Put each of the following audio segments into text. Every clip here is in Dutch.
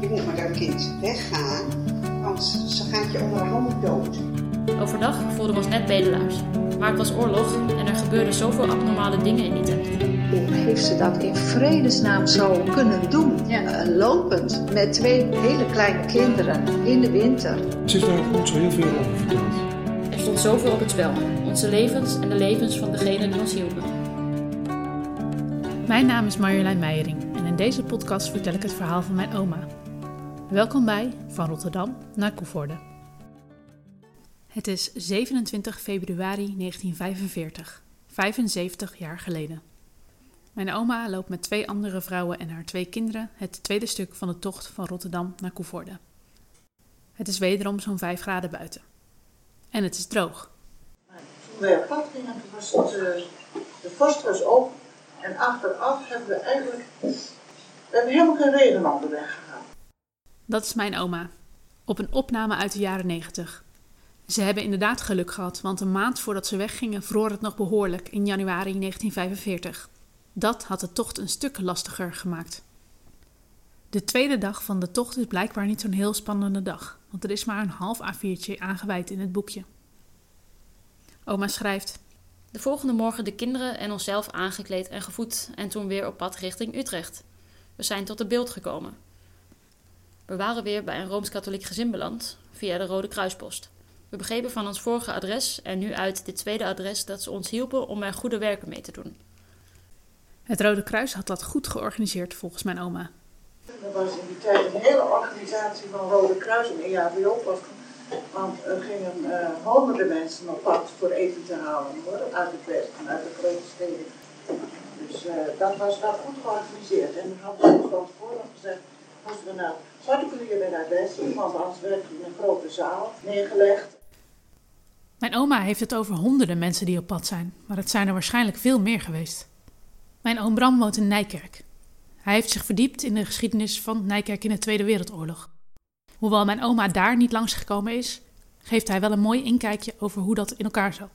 Je moet met dat kind weggaan, want ze gaat je onder de handen dood. Overdag voelden we ons net bedelaars. Maar het was oorlog en er gebeurden zoveel abnormale dingen in die tijd. Hoe heeft ze dat in vredesnaam zo kunnen doen? Eh, lopend met twee hele kleine kinderen in de winter. Ze heeft daar ook niet zo heel veel over verteld. Er stond zoveel op het spel. Onze levens en de levens van degenen die ons hielpen. Mijn naam is Marjolein Meijering en in deze podcast vertel ik het verhaal van mijn oma. Welkom bij Van Rotterdam naar Koevoorde. Het is 27 februari 1945, 75 jaar geleden. Mijn oma loopt met twee andere vrouwen en haar twee kinderen het tweede stuk van de tocht van Rotterdam naar Koevoorde. Het is wederom zo'n 5 graden buiten. En het is droog. Toen wij op pad gingen, was eh, de vorst was open. En achteraf hebben we eigenlijk, we hebben helemaal geen regen onderweg. Dat is mijn oma. Op een opname uit de jaren 90. Ze hebben inderdaad geluk gehad, want een maand voordat ze weggingen vroor het nog behoorlijk in januari 1945. Dat had de tocht een stuk lastiger gemaakt. De tweede dag van de tocht is blijkbaar niet zo'n heel spannende dag, want er is maar een half A4'tje aangeweid in het boekje. Oma schrijft: De volgende morgen de kinderen en onszelf aangekleed en gevoed en toen weer op pad richting Utrecht. We zijn tot de beeld gekomen. We waren weer bij een rooms-katholiek gezin beland via de Rode Kruispost. We begrepen van ons vorige adres en nu uit dit tweede adres dat ze ons hielpen om er goede werken mee te doen. Het Rode Kruis had dat goed georganiseerd volgens mijn oma. Er was in die tijd een hele organisatie van Rode Kruis en EHBO. Want er gingen eh, honderden mensen op pad voor eten te halen hoor, uit het westen, uit de grote steden. Dus eh, dat was wel goed georganiseerd. En dan hadden we ons van tevoren gezegd, moesten we naar Zwarte naar het westen, want anders werd er in een grote zaal neergelegd. Mijn oma heeft het over honderden mensen die op pad zijn, maar het zijn er waarschijnlijk veel meer geweest. Mijn oom Bram woont in Nijkerk. Hij heeft zich verdiept in de geschiedenis van Nijkerk in de Tweede Wereldoorlog. Hoewel mijn oma daar niet langsgekomen is, geeft hij wel een mooi inkijkje over hoe dat in elkaar zat.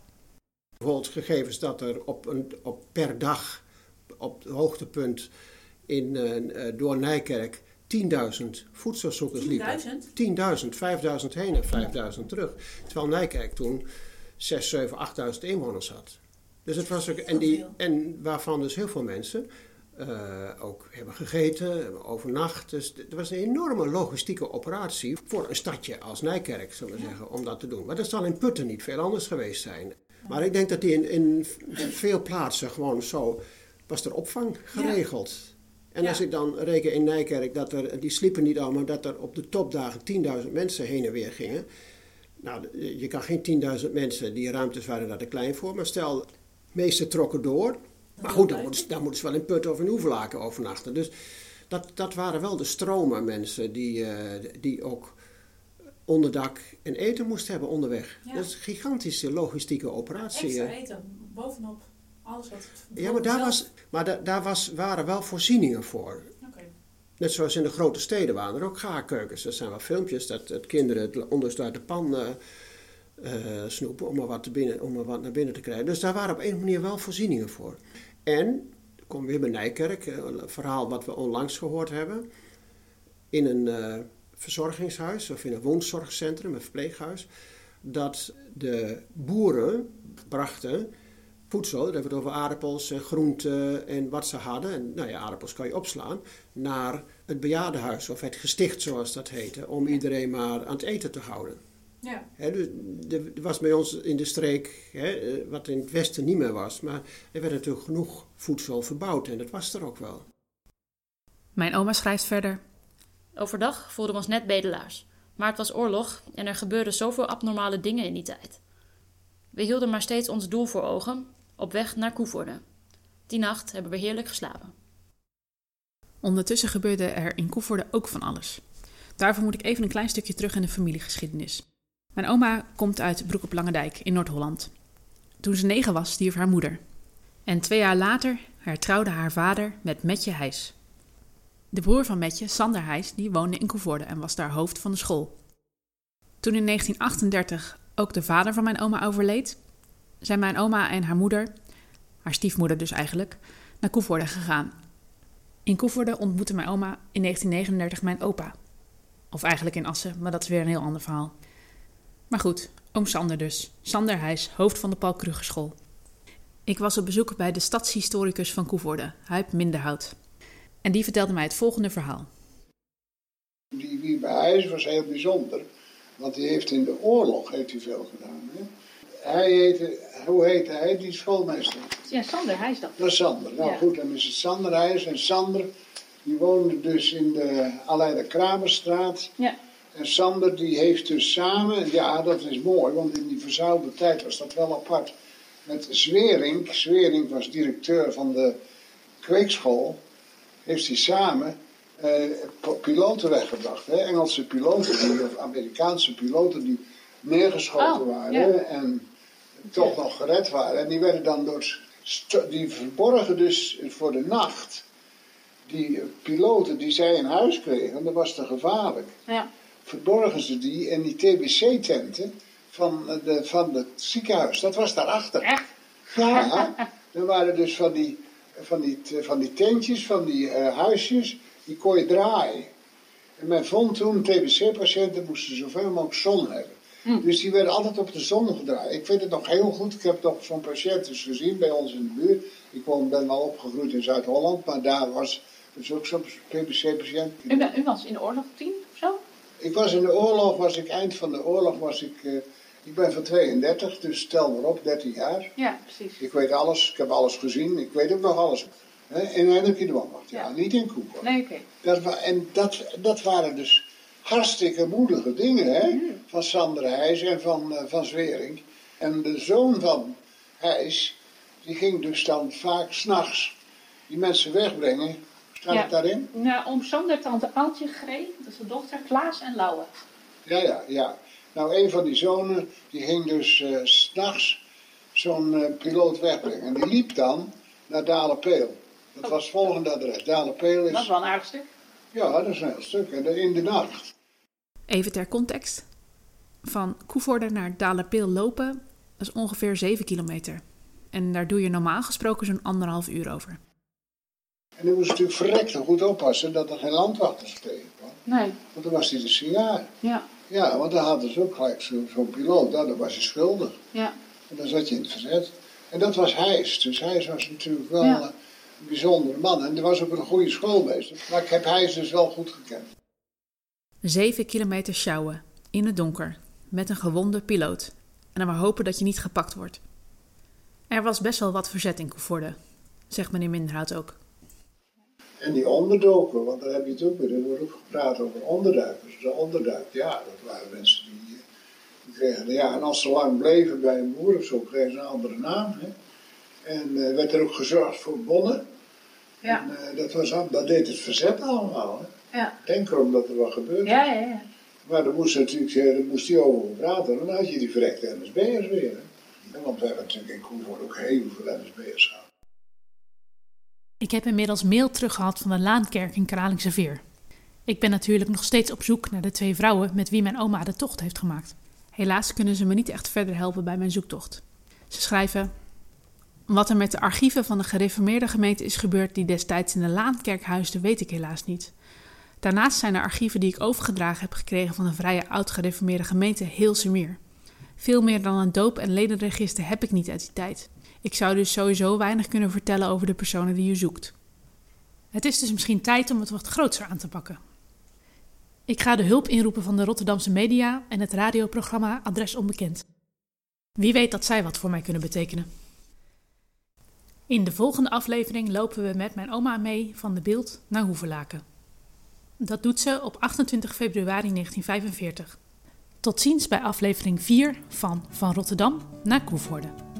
Bijvoorbeeld gegevens dat er op een, op per dag op het hoogtepunt in, eh, door Nijkerk 10.000 voedselzoekers liepen. 10.000? 5.000 heen en 5.000 terug. Terwijl Nijkerk toen 6, 7, 8.000 inwoners had. Dus het was ook, en, die, en waarvan dus heel veel mensen eh, ook hebben gegeten, hebben overnacht. Dus het was een enorme logistieke operatie voor een stadje als Nijkerk, zullen we zeggen, om dat te doen. Maar dat zal in Putten niet veel anders geweest zijn. Maar ik denk dat die in, in veel plaatsen gewoon zo was er opvang geregeld. En als ik dan reken in Nijkerk dat er, die sliepen niet allemaal, dat er op de topdagen 10.000 mensen heen en weer gingen. Nou, je kan geen 10.000 mensen, die ruimtes waren daar te klein voor. Maar stel, de meesten trokken door. Maar goed, dan moeten, ze, dan moeten ze wel in Putten of in Hoevelaken overnachten. Dus dat, dat waren wel de stromen mensen die, eh, die ook onderdak en eten moesten hebben onderweg. Dat is een gigantische logistieke operatie. eh. eten, bovenop alles wat... Ja, maar daar, was, maar da- daar was, waren wel voorzieningen voor. Net zoals in de grote steden waren er ook gaarkeukens. Er zijn wel filmpjes dat, dat kinderen het onderste uit de pan eh, eh, snoepen om er, wat te binnen, om er wat naar binnen te krijgen. Dus daar waren op een manier wel voorzieningen voor. En, ik kom weer bij Nijkerk, eh, een verhaal wat we onlangs gehoord hebben. In een verzorgingshuis of in een woonzorgcentrum, een verpleeghuis, dat de boeren brachten voedsel, daar hebben we het over aardappels en groenten en wat ze hadden. En nou ja, aardappels kan je opslaan. Naar het bejaardenhuis of het gesticht zoals dat heette. Om iedereen maar aan het eten te houden. Ja. Hè, dus er was bij ons in de streek, hè, eh, wat in het westen niet meer was. Maar er werd natuurlijk genoeg voedsel verbouwd en dat was er ook wel. Mijn oma schrijft verder. Overdag voelden we ons net bedelaars. Maar het was oorlog en er gebeurden zoveel abnormale dingen in die tijd. We hielden maar steeds ons doel voor ogen, op weg naar Koevoorde. Die nacht hebben we heerlijk geslapen. Ondertussen gebeurde er in Koevoorde ook van alles. Daarvoor moet ik even een klein stukje terug in de familiegeschiedenis. Mijn oma komt uit Broek op Langendijk in Noord-Holland. Toen ze negen was, stierf haar moeder. En twee jaar later hertrouwde haar vader met Metje Heijs. De broer van Metje, Sander Heijs, die woonde in Koevoorde en was daar hoofd van de school. Toen in 1938 ook de vader van mijn oma overleed, zijn mijn oma en haar moeder, haar stiefmoeder dus eigenlijk, naar Koevoorde gegaan. In Koevoorde ontmoette mijn oma in 1939 mijn opa, Of eigenlijk in Assen, maar dat is weer een heel ander verhaal. Maar goed, oom Sander dus. Sander Heijs, hoofd van de Paul Krugerschool. Ik was op bezoek bij de stadshistoricus van Koevoorde, Huip Minderhout. En die vertelde mij het volgende verhaal. Die Wiebe Heijs was heel bijzonder, want die heeft in de oorlog heeft hij veel gedaan. Hè? Hij heette, hoe heette hij, die schoolmeester? Ja, Sander Heijs dat. Dat is Sander. Nou Ja. goed, dan is het Sander Heijs. En Sander, die woonde dus in de Aleida Kramerstraat. Ja. En Sander die heeft dus samen, ja dat is mooi, want in die verzuilde tijd was dat wel apart. Met Zwering, Zwering was directeur van de kweekschool, heeft hij samen eh, piloten weggebracht. Hè? Engelse piloten, die, of Amerikaanse piloten die neergeschoten Oh, waren ja. en toch nog gered waren. En die werden dan door, die verborgen dus voor de nacht. Die piloten die zij in huis kregen, dat was te gevaarlijk Ja. verborgen ze die in die TBC-tenten van, eh, de, van het ziekenhuis. Dat was daarachter. Echt? Ja, er waren dus van die, van die, van die tentjes, van die eh, huisjes, die kon je draaien. En men vond toen, TBC-patiënten moesten zoveel mogelijk zon hebben. Dus die werden altijd op de zon gedraaid. Ik weet het nog heel goed. Ik heb nog zo'n patiënt dus gezien bij ons in de buurt. Ik woon, ben wel opgegroeid in Zuid-Holland, maar daar was dus ook zo'n TBC-patiënt. U, u was in de oorlog tien of zo? Ik was in de oorlog, was ik eind van de oorlog, was ik, eh, ik ben van 32, dus tel maar op, 13 jaar. Ja, precies. Ik weet alles, ik heb alles gezien, ik weet ook nog alles. Hè, in Hennepje de Wambacht, ja, Ja. niet in Koevoorde. Nee, oké. En dat, dat waren dus hartstikke moedige dingen, hè? Van Sander Heijs en van, eh, van Zwering. En de zoon van Heijs, die ging dus dan vaak s'nachts die mensen wegbrengen. Staat Ja. het daarin? Nou, oom Sander, tante Aaltje Gree, dat is de dochter, Klaas en Lauwe. Ja, ja, ja. Nou, een van die zonen, die ging dus s s'nachts zo'n eh, piloot wegbrengen. En die liep dan naar Dalenpeel. Dat was het volgende adres. Dalenpeel Dat is is... wel een aardig stuk. Ja, dat is een heel stuk. En dan in de nacht. Even ter context. Van Koevoorde naar Dalenpeel lopen, dat is ongeveer 7 kilometer. En daar doe je normaal gesproken zo'n anderhalf uur over. En dan moest je natuurlijk verrekte goed oppassen dat er geen landwachters tegenkwam. Nee, Want dan was hij de signaar. ja, Ja, want dan hadden ze ook gelijk zo- zo'n piloot. Nou, dan was je schuldig. ja. En dan zat je in het verzet. En dat was Hijs. Dus Hijs was natuurlijk wel Ja. Een bijzondere man. En er was ook een goede schoolmeester. Maar ik heb Hijs dus wel goed gekend. 7 kilometer sjouwen, in het donker, met een gewonde piloot. En dan maar hopen dat je niet gepakt wordt. Er was best wel wat verzet in Koevoorde, zegt meneer Minderhout ook. En die onderdoken, want daar heb je het ook weer. Er wordt ook gepraat over onderduikers. De onderduik, ja, dat waren mensen die, die kregen... Ja, en als ze lang bleven bij een boer of zo, kregen ze een andere naam. Hè. En eh, werd er ook gezorgd voor bonnen. Ja. En, eh, dat, was, dat deed het verzet allemaal. Hè. Ja. Denk erom dat er wat gebeurde. Ja, ja, ja. Maar dan moest, natuurlijk, eh, daar moest hij over praten. En dan had je die verrekte NSB'ers weer. Hè. Want we hebben natuurlijk in Koevoort ook heel veel NSB'ers gehad. Ik heb inmiddels mail teruggehad van de Laankerk in Kralingse Veer. Ik ben natuurlijk nog steeds op zoek naar de twee vrouwen met wie mijn oma de tocht heeft gemaakt. Helaas kunnen ze me niet echt verder helpen bij mijn zoektocht. Ze schrijven: Wat er met de archieven van de gereformeerde gemeente is gebeurd die destijds in de Laankerk huisde, weet ik helaas niet. Daarnaast zijn er archieven die ik overgedragen heb gekregen van de vrije oud-gereformeerde gemeente Heelsemeer. Veel meer dan een doop- en ledenregister heb ik niet uit die tijd. Ik zou dus sowieso weinig kunnen vertellen over de personen die u zoekt. Het is dus misschien tijd om het wat groter aan te pakken. Ik ga de hulp inroepen van de Rotterdamse media en het radioprogramma Adres Onbekend. Wie weet dat zij wat voor mij kunnen betekenen. In de volgende aflevering lopen we met mijn oma mee van de Beeld naar Hoevelaken. Dat doet ze op 28 februari 1945. Tot ziens bij aflevering 4 van Van Rotterdam naar Koevoorde.